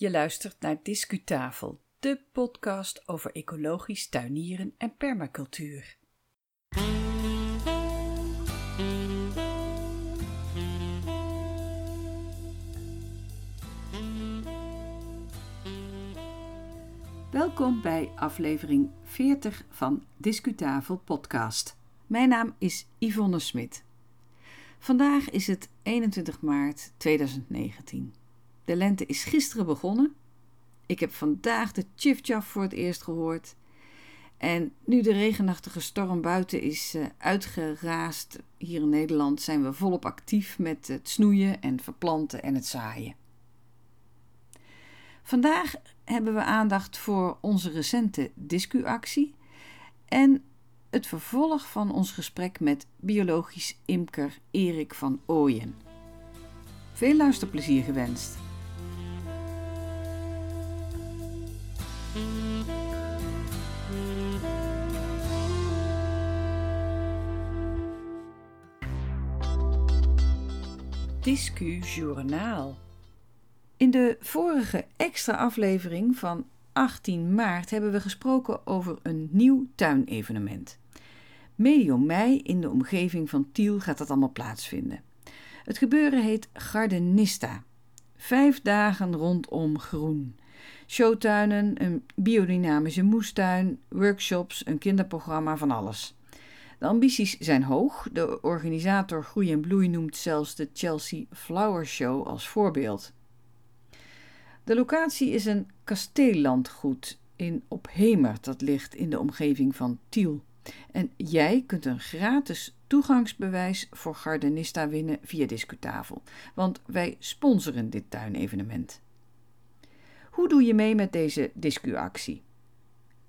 Je luistert naar Discutafel, de podcast over ecologisch tuinieren en permacultuur. Welkom bij aflevering 40 van Discutafel podcast. Mijn naam is Yvonne Smit. Vandaag is het 21 maart 2019. De lente is gisteren begonnen. Ik heb vandaag de chifchaf voor het eerst gehoord. En nu de regenachtige storm buiten is uh, uitgeraasd hier in Nederland, zijn we volop actief met het snoeien en verplanten en het zaaien. Vandaag hebben we aandacht voor onze recente discuactie en het vervolg van ons gesprek met biologisch imker Erik van Ooyen. Veel luisterplezier gewenst. Discu Journaal. In de vorige extra aflevering van 18 maart hebben we gesproken over een nieuw tuinevenement. Medio mei in de omgeving van Tiel gaat dat allemaal plaatsvinden. Het gebeuren heet Gardenista. Vijf dagen rondom groen. Showtuinen, een biodynamische moestuin, workshops, een kinderprogramma, van alles. De ambities zijn hoog. De organisator Groei en Bloei noemt zelfs de Chelsea Flower Show als voorbeeld. De locatie is een kasteellandgoed in Ophemert, dat ligt in de omgeving van Tiel. En jij kunt een gratis toegangsbewijs voor Gardenista winnen via Discutafel, want wij sponsoren dit tuinevenement. Hoe doe je mee met deze discuactie?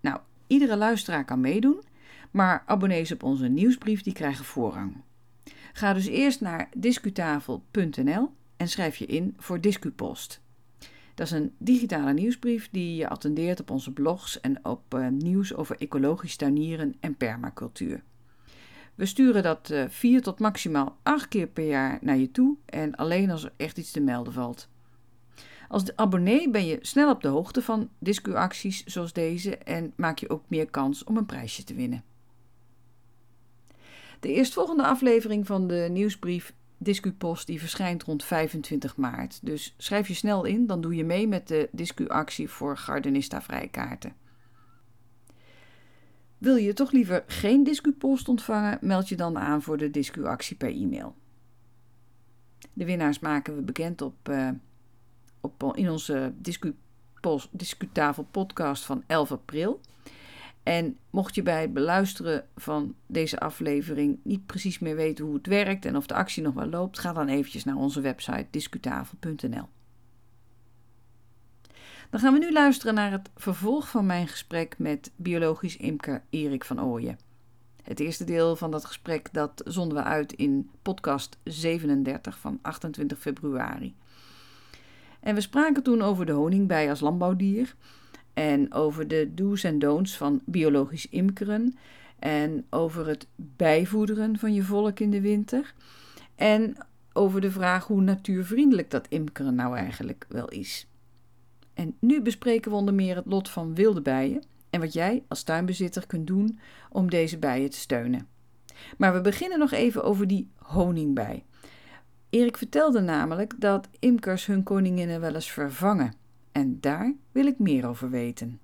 Nou, iedere luisteraar kan meedoen, maar abonnees op onze nieuwsbrief die krijgen voorrang. Ga dus eerst naar discutafel.nl en schrijf je in voor Discupost. Dat is een digitale nieuwsbrief die je attendeert op onze blogs en op uh, nieuws over ecologisch tuinieren en permacultuur. We sturen dat uh, vier tot maximaal acht keer per jaar naar je toe en alleen als er echt iets te melden valt. Als abonnee ben je snel op de hoogte van discuacties zoals deze en maak je ook meer kans om een prijsje te winnen. De eerstvolgende aflevering van de nieuwsbrief Discupost die verschijnt rond 25 maart. Dus schrijf je snel in, dan doe je mee met de discuactie voor Gardenista vrijkaarten. Wil je toch liever geen discupost ontvangen, meld je dan aan voor de discuactie per e-mail. De winnaars maken we bekend op, uh, op, in onze discutafel podcast van 11 april. En mocht je bij het beluisteren van deze aflevering niet precies meer weten hoe het werkt en of de actie nog wel loopt, ga dan eventjes naar onze website discutafel.nl. Dan gaan we nu luisteren naar het vervolg van mijn gesprek met biologisch imker Erik van Ooyen. Het eerste deel van dat gesprek dat zonden we uit in podcast 37 van 28 februari. En we spraken toen over de honingbij als landbouwdier en over de do's en don'ts van biologisch imkeren en over het bijvoederen van je volk in de winter en over de vraag hoe natuurvriendelijk dat imkeren nou eigenlijk wel is. En nu bespreken we onder meer het lot van wilde bijen en wat jij als tuinbezitter kunt doen om deze bijen te steunen. Maar we beginnen nog even over die honingbij. Erik vertelde namelijk dat imkers hun koninginnen wel eens vervangen. En daar wil ik meer over weten.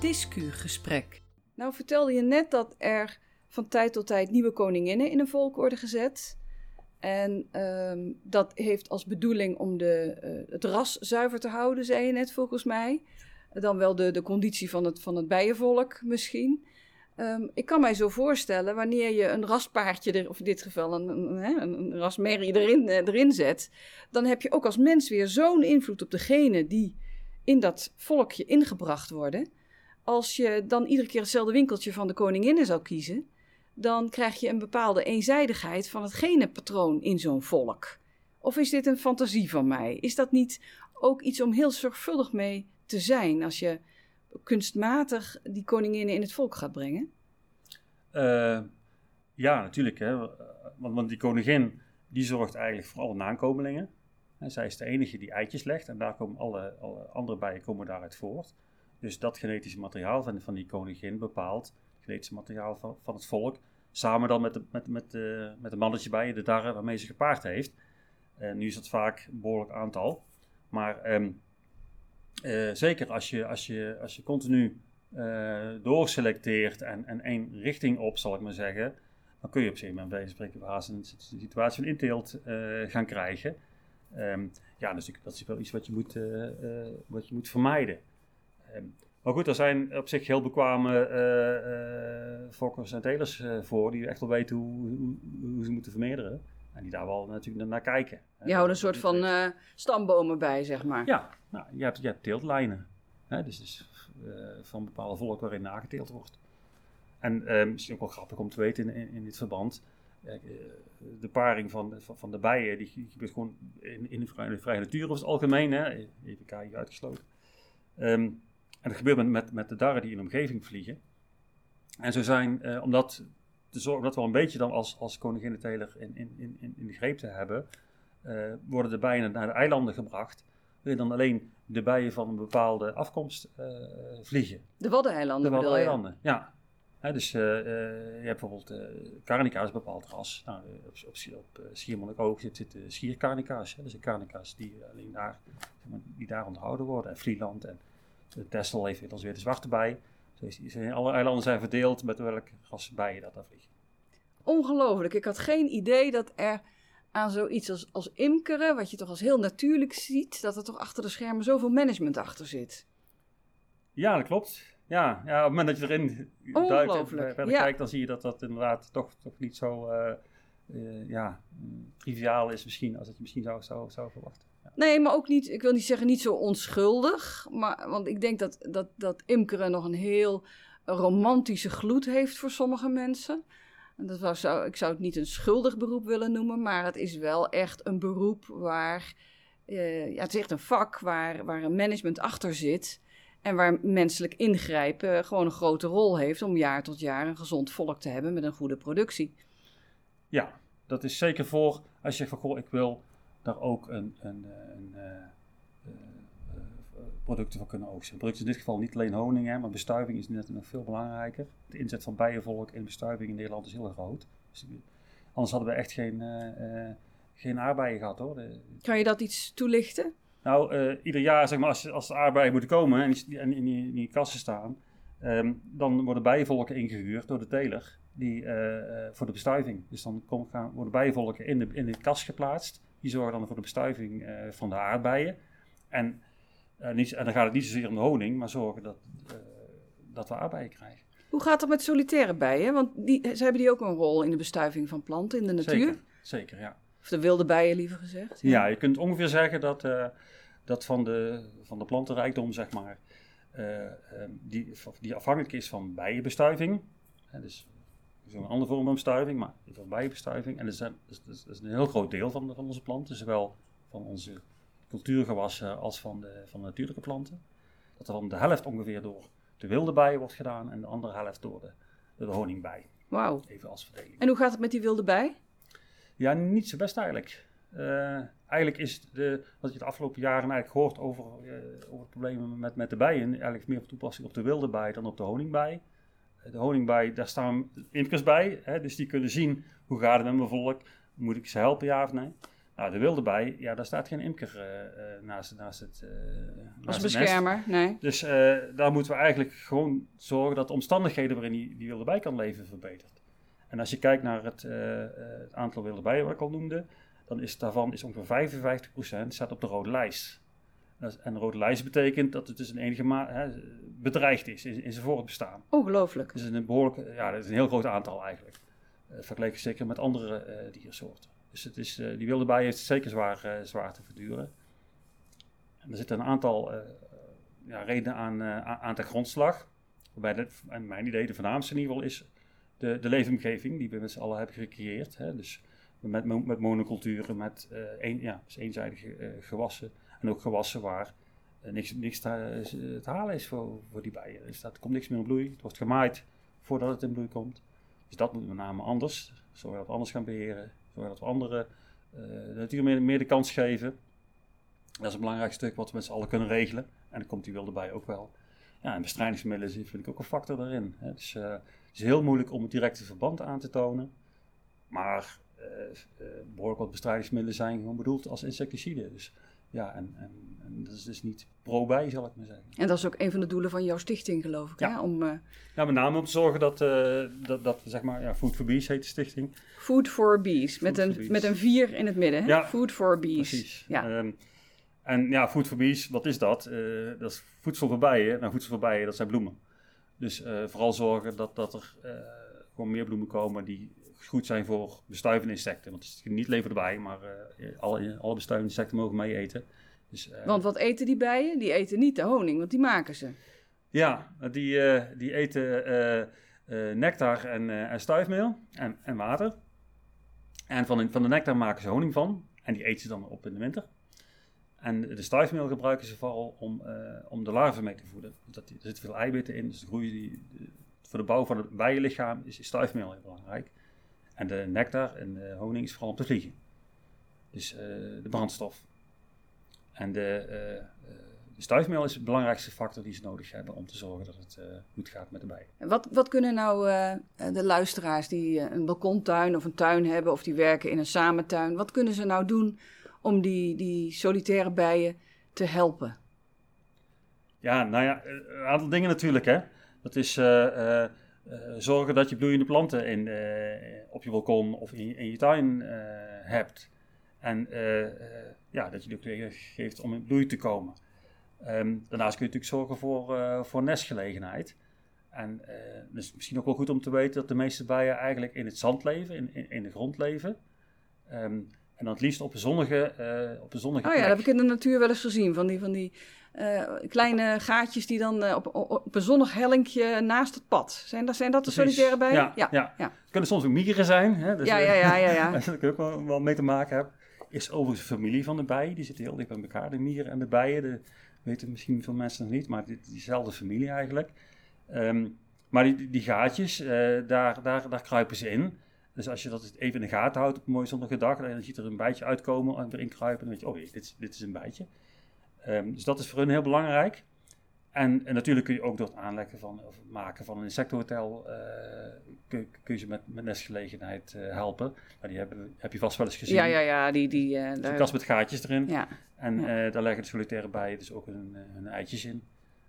Discugesprek. Nou vertelde je net dat er van tijd tot tijd nieuwe koninginnen in een volk worden gezet. En um, dat heeft als bedoeling om de, uh, het ras zuiver te houden, zei je net volgens mij. Dan wel de, de conditie van het, van het bijenvolk misschien. Um, ik kan mij zo voorstellen, wanneer je een raspaardje, er, of in dit geval een, een, een rasmerrie erin, uh, erin zet, dan heb je ook als mens weer zo'n invloed op degene die in dat volkje ingebracht worden. Als je dan iedere keer hetzelfde winkeltje van de koninginnen zou kiezen, dan krijg je een bepaalde eenzijdigheid van het genenpatroon in zo'n volk. Of is dit een fantasie van mij? Is dat niet ook iets om heel zorgvuldig mee te zijn als je kunstmatig die koninginnen in het volk gaat brengen? Uh, ja, natuurlijk. Hè. Want, want, die koningin die zorgt eigenlijk voor alle nakomelingen. En zij is de enige die eitjes legt en daar komen alle, andere bijen komen daaruit voort. Dus dat genetische materiaal van, van die koningin bepaalt het genetische materiaal van, van het volk. Samen dan met de, met, met, de, met de mannetje bijen, de darren waarmee ze gepaard heeft. En nu is dat vaak een behoorlijk aantal. Maar ehm, eh, zeker als je, als je, als je continu uh, doorselecteert en, en één richting op, zal ik maar zeggen, dan kun je op zich met deze spreken een situatie van inteelt uh, gaan krijgen. Um, ja, dus dat is wel iets wat je moet, wat je moet vermijden. Um, maar goed, er zijn op zich heel bekwame fokkers en telers voor, die echt wel weten hoe, hoe, hoe ze moeten vermeerderen. En die daar wel natuurlijk naar kijken. Je houdt een soort van uh, stambomen bij, zeg maar. Ja, nou, je, hebt, je hebt teeltlijnen. Hè, dus, dus uh, van bepaalde volk waarin nageteeld wordt. En uh, misschien ook wel grappig om te weten in, in, dit verband. De paring van, van, van, de bijen die, die gebeurt gewoon in, in, de, vrije, vrije natuur over het algemeen. Hè, even kijken, uitgesloten. Um, en dat gebeurt met, met, met de darren die in de omgeving vliegen. En zo zijn, omdat te zorgen dat we een beetje dan als, als koninginnenteler in, in, in, in de greep te hebben, uh, worden de bijen naar de eilanden gebracht. Wil je dan alleen de bijen van een bepaalde afkomst uh, vliegen. De Waddeneilanden De Waddeneilanden, ja. He, dus uh, je hebt bijvoorbeeld Carnica is een bepaald ras. Nou, op, op, op Schiermonnikoog zit, zit Schiercarnica's. Dus de Carnica's die alleen daar, die daar onthouden worden. En Vlieland en Texel heeft weer weer de zwarte bij. Dus alle eilanden zijn verdeeld met welke ras bijen dat daar vliegen. Ongelooflijk. Ik had geen idee dat er aan zoiets als, als imkeren, wat je toch als heel natuurlijk ziet, dat er toch achter de schermen zoveel management achter zit. Ja, dat klopt. Ja, ja op het moment dat je erin duikt en verder ja. kijkt, dan zie je dat dat inderdaad toch, toch niet zo uh, uh, ja, triviaal is misschien als dat je misschien zou, zou, zou verwachten. Nee, maar ook niet, ik wil niet zeggen niet zo onschuldig. Maar, want ik denk dat, dat, dat imkeren nog een heel romantische gloed heeft voor sommige mensen. En dat was, ik zou het niet een schuldig beroep willen noemen, maar het is wel echt een beroep waar. Uh, ja, het is echt een vak waar, waar een management achter zit. En waar menselijk ingrijpen gewoon een grote rol heeft om jaar tot jaar een gezond volk te hebben met een goede productie. Ja, dat is zeker voor als je zegt van goh, ik wil daar ook een, een, een, een uh, producten van kunnen oogsten. Producten in dit geval niet alleen honing, hè, maar bestuiving is net nog veel belangrijker. De inzet van bijenvolk in bestuiving in Nederland is heel groot. Dus, anders hadden we echt geen, geen aardbeien gehad hoor. De, kan je dat iets toelichten? Nou, uh, ieder jaar zeg maar, als, als de aardbeien moeten komen en, die, en in, die, in die kassen staan, um, dan worden bijenvolken ingehuurd door de teler die, voor de bestuiving. Dus dan kom, gaan, worden bijenvolken in de, in de kast geplaatst. Die zorgen dan voor de bestuiving van de aardbeien. En uh, niet, en dan gaat het niet zozeer om de honing, maar zorgen dat, uh, dat we aardbeien krijgen. Hoe gaat het met solitaire bijen? Want die, ze hebben die ook een rol in de bestuiving van planten in de natuur? Zeker, zeker ja. Of de wilde bijen liever gezegd? Ja, ja je kunt ongeveer zeggen dat, uh, dat van, de, van de plantenrijkdom, zeg maar, die, die afhankelijk is van bijenbestuiving. Hè, dus zo'n andere vorm van bestuiving, maar van bijenbestuiving. En dat is, dat, is, dat is, een heel groot deel van, van onze planten, zowel van onze cultuurgewassen als van de, van de natuurlijke planten. Dat er dan de helft ongeveer door de wilde bij wordt gedaan en de andere helft door de, de honingbij. Wauw. Even als verdeling. En hoe gaat het met die wilde bij? Ja, niet zo best eigenlijk. Uh, eigenlijk is de, wat je de afgelopen jaren eigenlijk gehoord over, uh, over problemen met, met de bijen, eigenlijk meer op toepassing op de wilde bij dan op de honingbij. De honingbij, daar staan imkers bij, hè, dus die kunnen zien hoe gaat het met mijn volk, moet ik ze helpen ja of nee. Nou, de wilde bij, ja, daar staat geen imker uh, naast, naast het. Uh, naast Als beschermer, nee. Dus uh, daar moeten we eigenlijk gewoon zorgen dat de omstandigheden waarin die, die wilde bij kan leven verbetert. En als je kijkt naar het, het aantal wilde bijen wat ik al noemde, dan is daarvan is ongeveer 55% staat op de rode lijst. En de rode lijst betekent dat het dus een enige ma bedreigd is in, in zijn voortbestaan. Ongelooflijk. Dus een behoorlijk, ja, dat is een heel groot aantal eigenlijk. vergeleken zeker met andere diersoorten. Dus het is, uh, die wilde bij heeft het zeker zwaar, uh, zwaar te verduren. En er zitten een aantal uh, ja, redenen aan, aan de grondslag. Waarbij de, en mijn idee de voornaamste in ieder geval is de, de leefomgeving die we met z'n allen hebben gecreëerd. Hè. Dus met, met monoculturen, met een, ja, dus eenzijdige gewassen. En ook gewassen waar niks, niks te, te, halen is voor, voor die bijen. Dus er komt niks meer in bloei. Het wordt gemaaid voordat het in bloei komt. Dus dat moet met name anders. Zorgen dat we anders gaan beheren Zorgen dat we anderen uh, de natuur meer, meer, de kans geven. Dat is een belangrijk stuk wat we met z'n allen kunnen regelen. En dan komt die wilde bij ook wel. Ja, en bestrijdingsmiddelen vind ik ook een factor daarin. Dus, het is heel moeilijk om het directe verband aan te tonen. Maar uh, behoorlijk wat bestrijdingsmiddelen zijn gewoon bedoeld als insecticide. Dus ja, en, en, en, dat is dus niet pro-bij, zal ik maar zeggen. En dat is ook een van de doelen van jouw stichting, geloof ik, ja. Hè? Om, uh... ja, met name om te zorgen dat, uh, dat, dat zeg maar, ja, Food for Bees heet de stichting. Food for Bees, Food met, een, bees. met een vier in het midden, hè? Ja, Food for Bees. Precies. Ja. Um, en ja, Food for Bees, wat is dat? Uh, dat is voedsel voor bijen. Nou, voedsel voor bijen, dat zijn bloemen. Dus vooral zorgen dat, dat er gewoon meer bloemen komen die goed zijn voor bestuivende insecten. Want het is niet bijen, maar alle, alle bestuivende insecten mogen mee eten. Dus, uh, want wat eten die bijen? Die eten niet de honing, want die maken ze. Ja, die, uh, die eten nectar en, en stuifmeel en, en water. En van de, van de nectar maken ze honing van. En die eten ze dan op in de winter. En de stuifmeel gebruiken ze vooral om, om de larven mee te voeden. Dat, er zitten veel eiwitten in, dus de groei die, de, voor de bouw van het bijenlichaam is stuifmeel heel belangrijk. En de nectar en de honing is vooral om te vliegen. Dus de brandstof. En de, uh, de stuifmeel is de belangrijkste factor die ze nodig hebben om te zorgen dat het uh, goed gaat met de bijen. Wat, wat kunnen nou uh, de luisteraars die een balkontuin of een tuin hebben of die werken in een samentuin, wat kunnen ze nou doen om die, die solitaire bijen te helpen? Ja, nou ja, een aantal dingen natuurlijk. Hè. Dat is zorgen dat je bloeiende planten in, op je balkon of in, in je tuin hebt. En ja, dat je de ook geeft om in bloei te komen. Um, daarnaast kun je natuurlijk zorgen voor, voor nestgelegenheid. En uh, het is misschien ook wel goed om te weten dat de meeste bijen eigenlijk in het zand leven, in, in, in de grond leven. Um, en dan het liefst op een zonnige, uh, op een zonnige Oh ja, dat heb ik in de natuur wel eens gezien. Van die, van die kleine gaatjes die dan op, op, op, een zonnig hellinkje naast het pad. Zijn dat, zijn dat de solitaire bijen? Ja, ja. ja. ja. Het kunnen soms ook mieren zijn. Hè? Dus, ja, ja, ja, ja, ja. dat ik ook wel, wel mee te maken heb is overigens de familie van de bijen. Die zitten heel dicht bij elkaar, de mieren en de bijen. Dat weten misschien veel mensen nog niet, maar die, diezelfde familie eigenlijk. Um, maar die, die gaatjes, uh, daar, daar, daar kruipen ze in. Dus als je dat even in de gaten houdt op een mooie zonnige dag, dan ziet er een bijtje uitkomen en erin kruipen. Dan weet je, oh dit, dit is een bijtje. Um, dus dat is voor hun heel belangrijk. En, en, natuurlijk kun je ook door het aanleggen van, of maken van een insectenhotel, uh, kun, kun, je ze met, met nestgelegenheid uh, helpen. Maar die hebben, heb je vast wel eens gezien. Ja, ja, ja. Die, die, uh, een kast met gaatjes erin. Ja. En ja. daar leggen de solitaire bijen dus ook hun, hun eitjes in.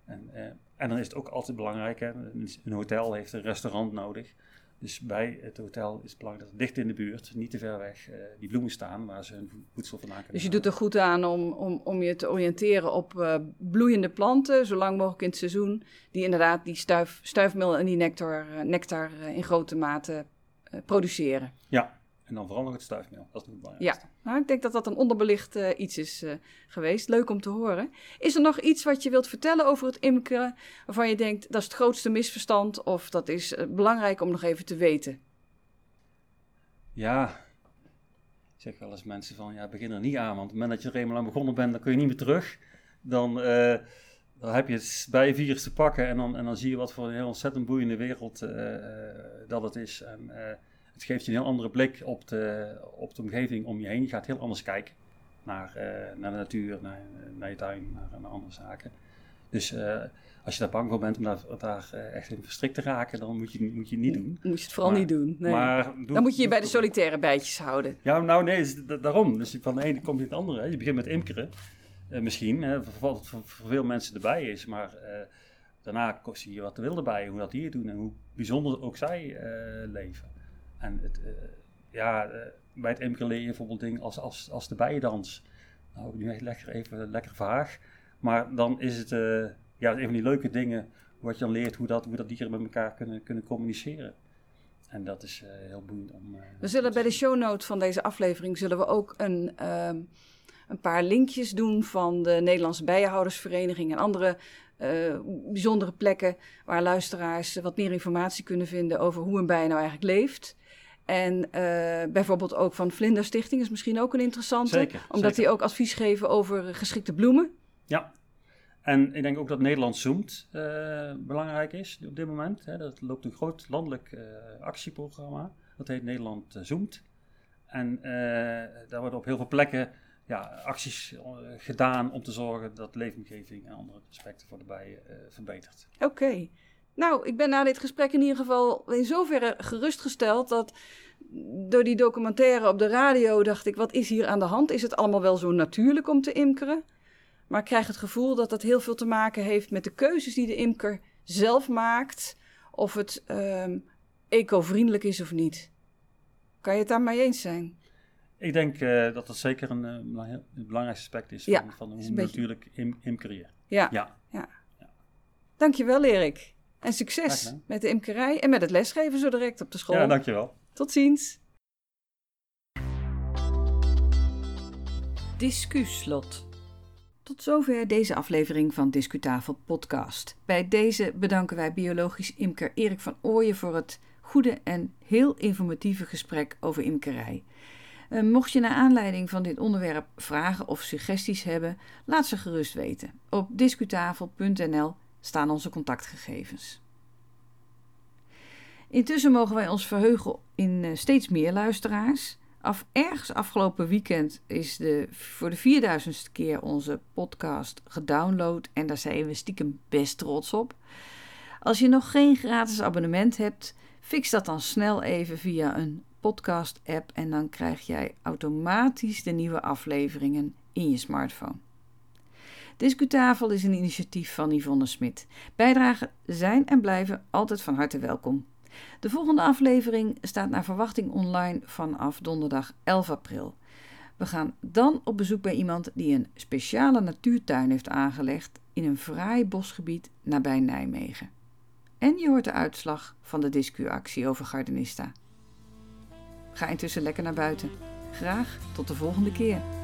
En, en dan is het ook altijd belangrijk, hè, een hotel heeft een restaurant nodig. Dus bij het hotel is het belangrijk dat het dicht in de buurt, niet te ver weg, uh, die bloemen staan waar ze hun voedsel vandaan kunnen Dus je doet er goed aan om, om, om je te oriënteren op uh, bloeiende planten, zo lang mogelijk in het seizoen, die inderdaad die stuif, stuifmeel en die nectar, uh, nectar in grote mate produceren. Ja, en dan vooral nog het stuifmeel. Dat is het belangrijkste. Ja, nou, ik denk dat dat een onderbelicht uh, iets is uh, geweest. Leuk om te horen. Is er nog iets wat je wilt vertellen over het imkeren... waarvan je denkt, dat is het grootste misverstand... of dat is uh, belangrijk om nog even te weten? Ja, ik zeg wel eens mensen van... ja, begin er niet aan, want op het moment dat je er eenmaal aan begonnen bent... dan kun je niet meer terug. Dan, dan heb je het bijenvirus te pakken... En dan, en dan zie je wat voor een heel ontzettend boeiende wereld dat het is... En, het geeft je een heel andere blik op de, op de omgeving om je heen. Je gaat heel anders kijken naar, uh, naar de natuur, naar, naar je tuin, naar, naar andere zaken. Dus uh, als je daar bang voor bent om daar, daar uh, echt in verstrikt te raken, dan moet je, moet je het niet doen. Moet je het vooral maar, niet doen. Nee. Maar, doe, dan moet je je bij de solitaire bijtjes houden. Ja, nou nee, daarom. Dus van de ene komt in het andere. Je begint met imkeren, misschien, hè, voor, voor, voor, veel mensen erbij is, maar daarna zie je wat de wilde bijen, hoe dat die het doen en hoe bijzonder ook zij leven. En het, uh, ja, uh, bij het je bijvoorbeeld dingen als, als, als de bijendans. Nou, nu echt lekker, even lekker vaag. Maar dan is het uh, ja, een van die leuke dingen wat je dan leert hoe dat, hoe dat dieren met elkaar kunnen, kunnen communiceren. En dat is heel boeiend om. we zullen bij de show notes van deze aflevering zullen we ook een, ehm, een paar linkjes doen van de Nederlandse Bijenhoudersvereniging en andere uh, bijzondere plekken waar luisteraars wat meer informatie kunnen vinden over hoe een bij nou eigenlijk leeft. En uh, bijvoorbeeld ook van Vlinderstichting is misschien ook een interessante. Zeker, omdat die ook advies geven over geschikte bloemen. Ja, en ik denk ook dat Nederland Zoomt uh, belangrijk is op dit moment. Hè. Dat loopt een groot landelijk uh, actieprogramma. Dat heet Nederland Zoomt. En daar worden op heel veel plekken ja, acties gedaan om te zorgen dat leefomgeving en andere aspecten voor de bijen verbetert. Oké. Nou, ik ben na dit gesprek in ieder geval in zoverre gerustgesteld dat door die documentaire op de radio dacht ik, wat is hier aan de hand? Is het allemaal wel zo natuurlijk om te imkeren? Maar ik krijg het gevoel dat dat heel veel te maken heeft met de keuzes die de imker zelf maakt. Of het um, eco-vriendelijk is of niet. Kan je het daarmee eens zijn? Ik denk uh, dat dat zeker een, een, een belangrijk aspect is van, van hoe natuurlijk im imkerieën. Ja. Ja. ja. ja. Dankjewel Erik. En succes met de imkerij en met het lesgeven zo direct op de school. Ja, dankjewel. Tot ziens. Discuslot. Tot zover deze aflevering van Discutafel Podcast. Bij deze bedanken wij biologisch imker Erik van Ooyen voor het goede en heel informatieve gesprek over imkerij. Uh, mocht je naar aanleiding van dit onderwerp vragen of suggesties hebben, laat ze gerust weten. Op discutafel.nl staan onze contactgegevens. Intussen mogen wij ons verheugen in uh, steeds meer luisteraars. Af, ergens afgelopen weekend is de, voor de 4000ste keer onze podcast gedownload en daar zijn we stiekem best trots op. Als je nog geen gratis abonnement hebt, fix dat dan snel even via een podcast-app en dan krijg jij automatisch de nieuwe afleveringen in je smartphone. Discutafel is een initiatief van Yvonne Smit. Bijdragen zijn en blijven altijd van harte welkom. De volgende aflevering staat naar verwachting online vanaf donderdag 11 april. We gaan dan op bezoek bij iemand die een speciale natuurtuin heeft aangelegd in een fraai bosgebied nabij Nijmegen. En je hoort de uitslag van de discuactie over Gardenista. Ga intussen lekker naar buiten. Graag tot de volgende keer.